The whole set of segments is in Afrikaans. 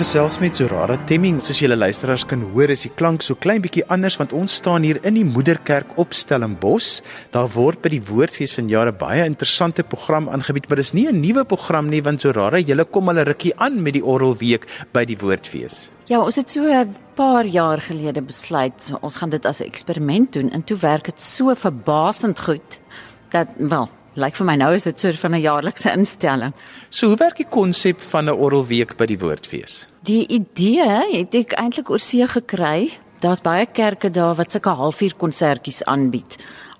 Gesels met Zorara Temming. Soos julle luisteraars kan hoor, is die klank so klein bietjie anders want ons staan hier in die Moederkerk op Stellenbosch. Daar word by die Woordfees van jare baie interessante program aangebied, maar dis nie 'n nuwe program nie want Zorara, julle kom al 'n rukkie aan met die Orrelweek by die Woordfees. Ja, ons het so 'n paar jaar gelede besluit ons gaan dit as 'n eksperiment doen en toe werk dit so verbasend goed dat wel lyk vir my nou is dit so van 'n jaarlikse instelling. So hoe werk die konsep van 'n orrelweek by die Woordfees? Die idee het ek eintlik oor see gekry. Daar's baie kerke daar wat sulke halfuur konsertjies aanbied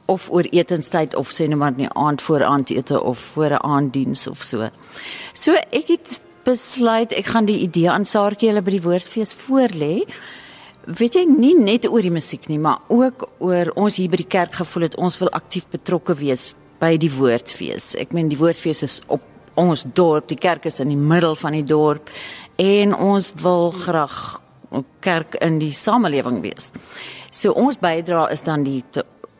of oor etenstyd of sê net maar nie aand voor aandete of voor 'n aanddiens of so. So ek het besluit ek gaan die idee aan Saartjie hulle by die Woordfees voorlê. Weet jy nie net oor die musiek nie, maar ook oor ons hier by die kerk gevoel het ons wil aktief betrokke wees by die woordfees. Ek meen die woordfees is op ons dorp, die kerk is in die middel van die dorp en ons wil graag 'n kerk in die samelewing wees. So ons bydra is dan die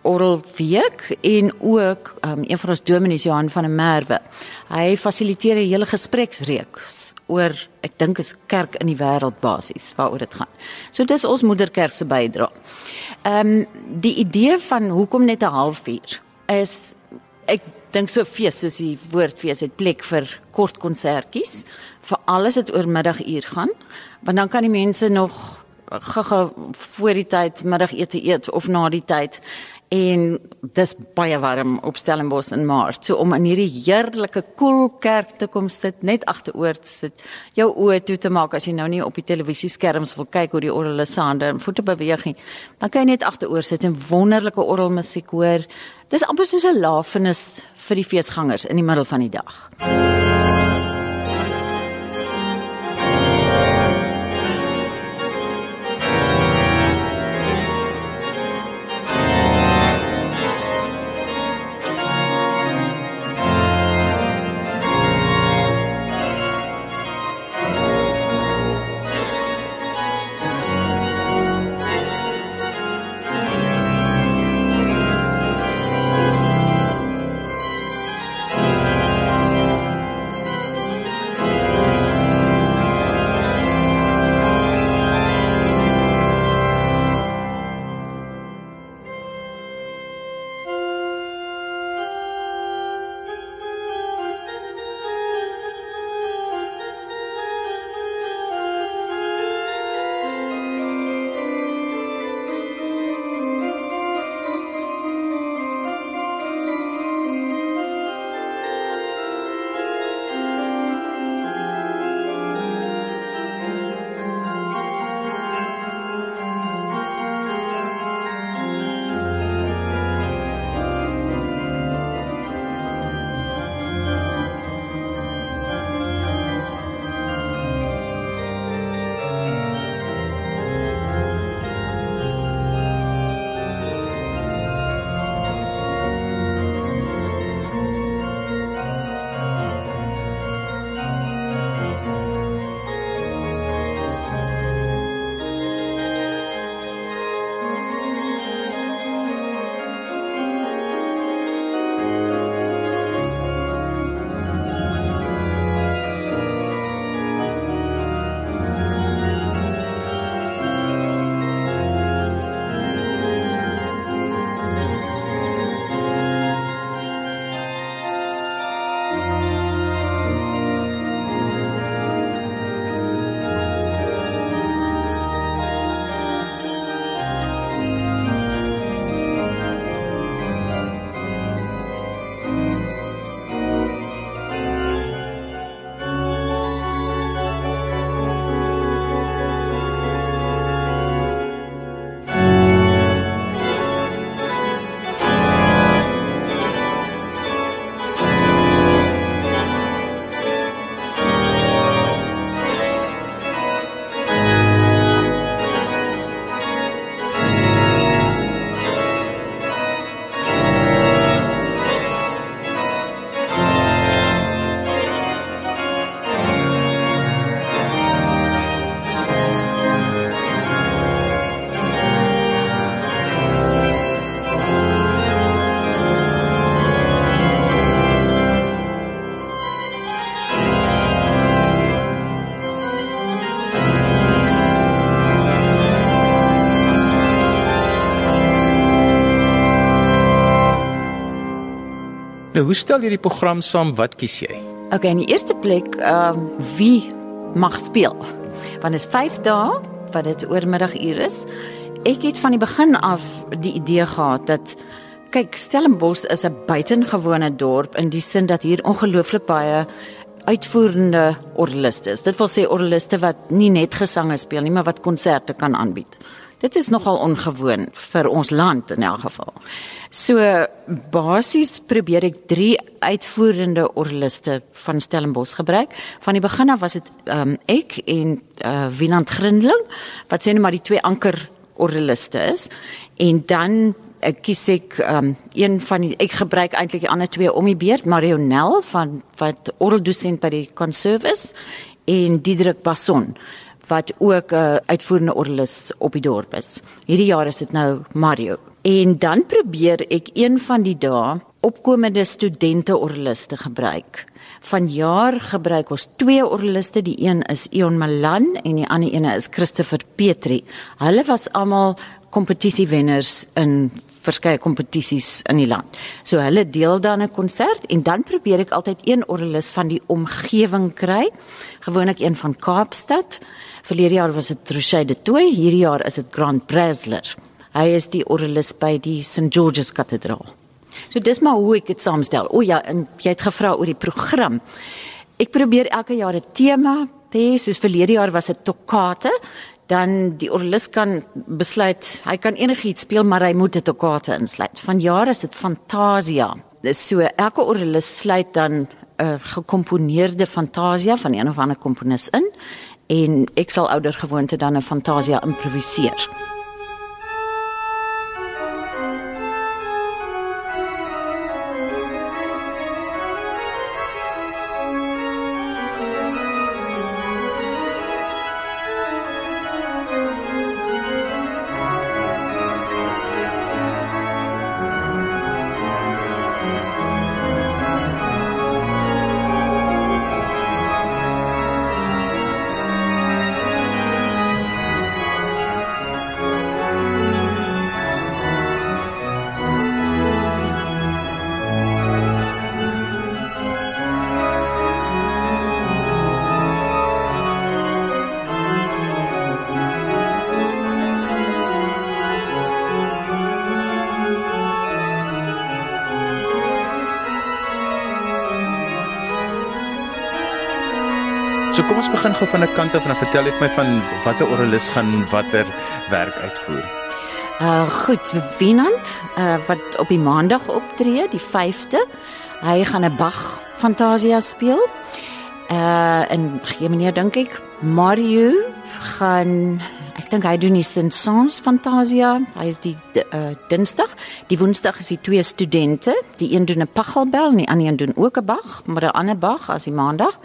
oral week en ook um, een van ons dominees Johan van der Merwe. Hy fasiliteer 'n hele gespreksreeks oor ek dink is kerk in die wêreld basies waaroor dit gaan. So dis ons moederkerk se bydra. Ehm um, die idee van hoekom net 'n halfuur is ek dink so fees soos die woordfees het plek vir kort konsertjies vir alles wat oor middaguur gaan want dan kan die mense nog gaga voor die tyd middagete eet of na die tyd en dis baie warm op Stellenbosch in Maart so om in hierdie heerlike koel cool kerk te kom sit net agteroor te sit jou oë toe te maak as jy nou nie op die televisieskerms wil kyk hoe die orgelesande en voete beweeg nie dan kan jy net agteroor sit en wonderlike orgelmusiek hoor Dis amper soos 'n lafenis vir die feesgangers in die middel van die dag. Nou, hoe stel jy die program saam? Wat kies jy? Okay, in die eerste plek, ehm um, wie mag speel? Want dit is 5 dae wat dit oormiddaguur is. Ek het van die begin af die idee gehad dat kyk, Stellenbosch is 'n buitengewone dorp in die sin dat hier ongelooflik baie uitvoerende orgeliste is. Dit wil sê orgeliste wat nie net gesange speel nie, maar wat konserte kan aanbied. Dit is nogal ongewoon vir ons land in elk geval. So basies probeer ek drie uitvoerende orgeliste van Stellenbosch gebruik. Van die begin af was dit um, ek en uh, Winand Grindling wat sê net maar die twee anker orgeliste is en dan ek kies ek um, een van die ek gebruik eintlik die ander twee om die beurt Marionel van wat orgeldosent by die Conservis en Diedrik Basson wat ook 'n uh, uitvoerende orgelis op die dorp is. Hierdie jaar is dit nou Mario. En dan probeer ek een van die dae opkomende studente orgeliste gebruik. Vanjaar gebruik ons twee orgeliste, die een is Ion Malan en die ander een is Christopher Petri. Hulle was almal kompetisiewenners in verskeie kompetisies in die land. So hulle deel dan 'n konsert en dan probeer ek altyd een orgelis van die omgewing kry. Gewoonlik een van Kaapstad. Verlede jaar was dit Rochelle de Toey, hierdie jaar is dit Grant Bresler. Hy is die orgelis by die St George's Kathedraal. So dis maar hoe ek dit saamstel. O ja, en jy het gevra oor die program. Ek probeer elke jaar 'n tema hê, soos verlede jaar was dit toccate, dan die orgelis kan besluit hy kan enigiets speel, maar hy moet 'n toccate insluit. Vanjaar is dit Fantasia. Dis so elke orgelis sluit dan 'n uh, gekomponeerde Fantasia van een of ander komponis in en ek sal ouer gewoonte dan 'n Fantasia improviseer. So kom ons begin gou van 'n kant af en dan vertel jy vir my van watter orgelis gaan watter werk uitvoer. Uh goed, Wienand, uh wat op die maandag optree, die 5de. Hy gaan 'n Bach Fantasia speel. Uh en gee meneer dink ek Mario gaan dink hy doen die Saint-Saëns Fantasia. Hy is die uh Dinsdag. Die Woensdag is die twee studente. Die een doen 'n Pachelbel en die ander een doen ook 'n Bach, maar 'n ander Bach as die Maandag.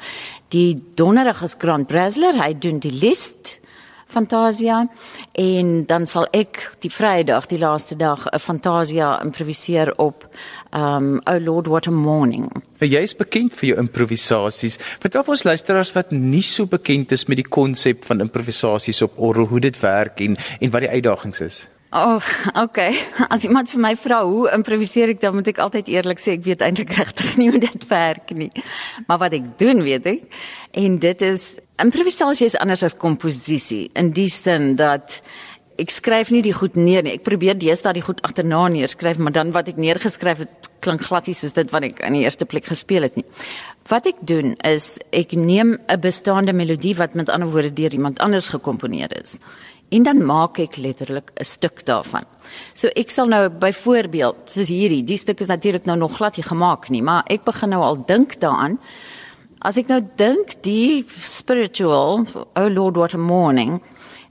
Die Donderdag is Grant Bresler. Hy doen die Liszt Fantasia en dan sal ek die Vrydag, die laaste dag, 'n Fantasia improviseer op um Oh Lord What a Morning. Nou, jy is bekend vir jou improvisasies. Vertel vir ons luisteraars wat nie so bekend is met die konsep van improvisasies op orgel, hoe dit werk en en wat die uitdagings is. Oh, okay. As iemand vir my vra hoe improviseer ek, dan moet ek altyd eerlik sê ek weet eintlik regtig nie hoe dit werk nie. Maar wat ek doen, weet ek. En dit is improvisasie is anders as komposisie in die sin dat ek skryf nie die goed neer nie. Ek probeer deesdae die goed agterna neerskryf, maar dan wat ek neergeskryf het klink glad nie soos dit wat ek in die eerste plek gespeel het nie. Wat ek doen is ek neem 'n bestaande melodie wat met ander woorde deur iemand anders gekomponeer is en dan maak ek letterlik 'n stuk daarvan. So ek sal nou byvoorbeeld soos hierdie, die stuk is natuurlik nou nog glad nie gemaak nie, maar ek begin nou al dink daaraan. As ek nou dink die spiritual, oh lord what a morning.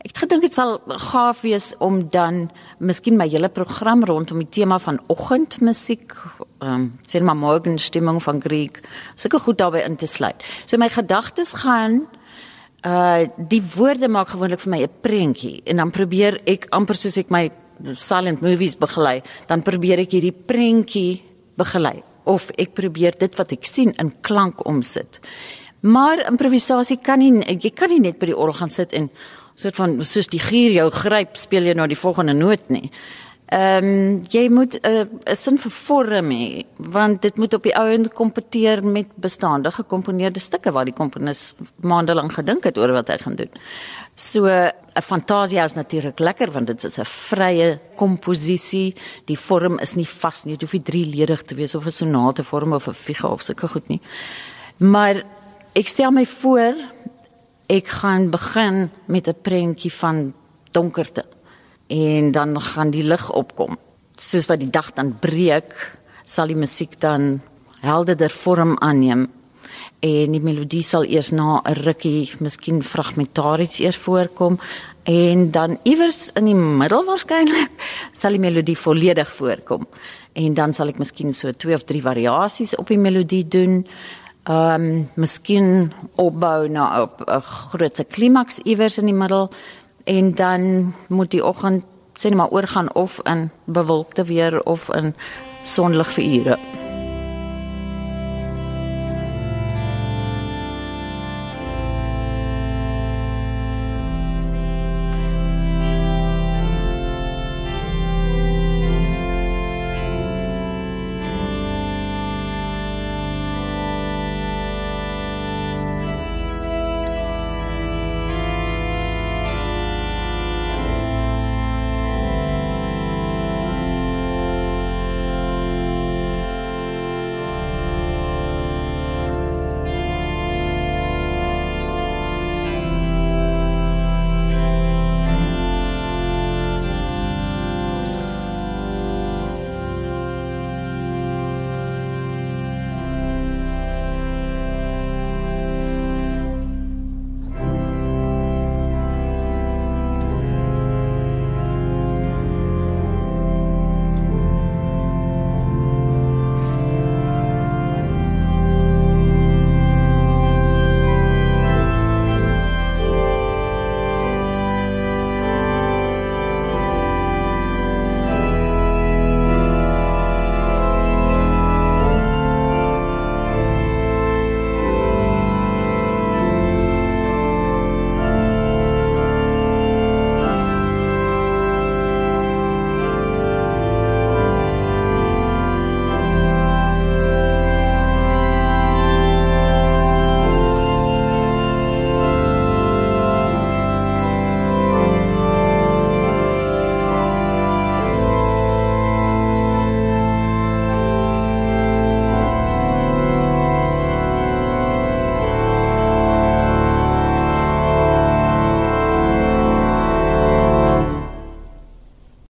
Ek het gedink dit sal gaaf wees om dan miskien my hele program rondom die tema van oggendmusiek, ehm um, sê maar morgenstimmung van Griek, sulke goed daarbey in te sluit. So my gedagtes gaan uh die woorde maak gewoonlik vir my 'n prentjie en dan probeer ek amper soos ek my silent movies begelei, dan probeer ek hierdie prentjie begelei of ek probeer dit wat ek sien in klank omsit. Maar improvisasie kan nie jy kan nie net by die orgel gaan sit en soort van soos die gier jou gryp speel jy nou die volgende noot nie. Ehm um, jy moet 'n uh, sin vir vorm hê want dit moet op die ou end kompeteer met bestaande gekomponeerde stukke waar die komponis maande lank gedink het oor wat hy gaan doen. So 'n Fantasia is natuurlik lekker want dit is 'n vrye komposisie. Die vorm is nie vas nie. Dit hoef nie drieledig te wees of 'n sonate vorm of 'n figa of sulke goed nie. Maar ek stel my voor ek gaan begin met 'n prentjie van donkerte en dan gaan die lig opkom. Soos wat die dag dan breek, sal die musiek dan helderder vorm aanneem en die melodie sal eers na 'n rukkie miskien fragmentaries eers voorkom en dan iewers in die middel waarskynlik sal die melodie volledig voorkom en dan sal ek miskien so twee of drie variasies op die melodie doen. Ehm um, miskien opbou na 'n groot klimaks iewers in die middel en dan moet die oggend sê net maar oorgaan of in bewolkte weer of in sonlig vir ure.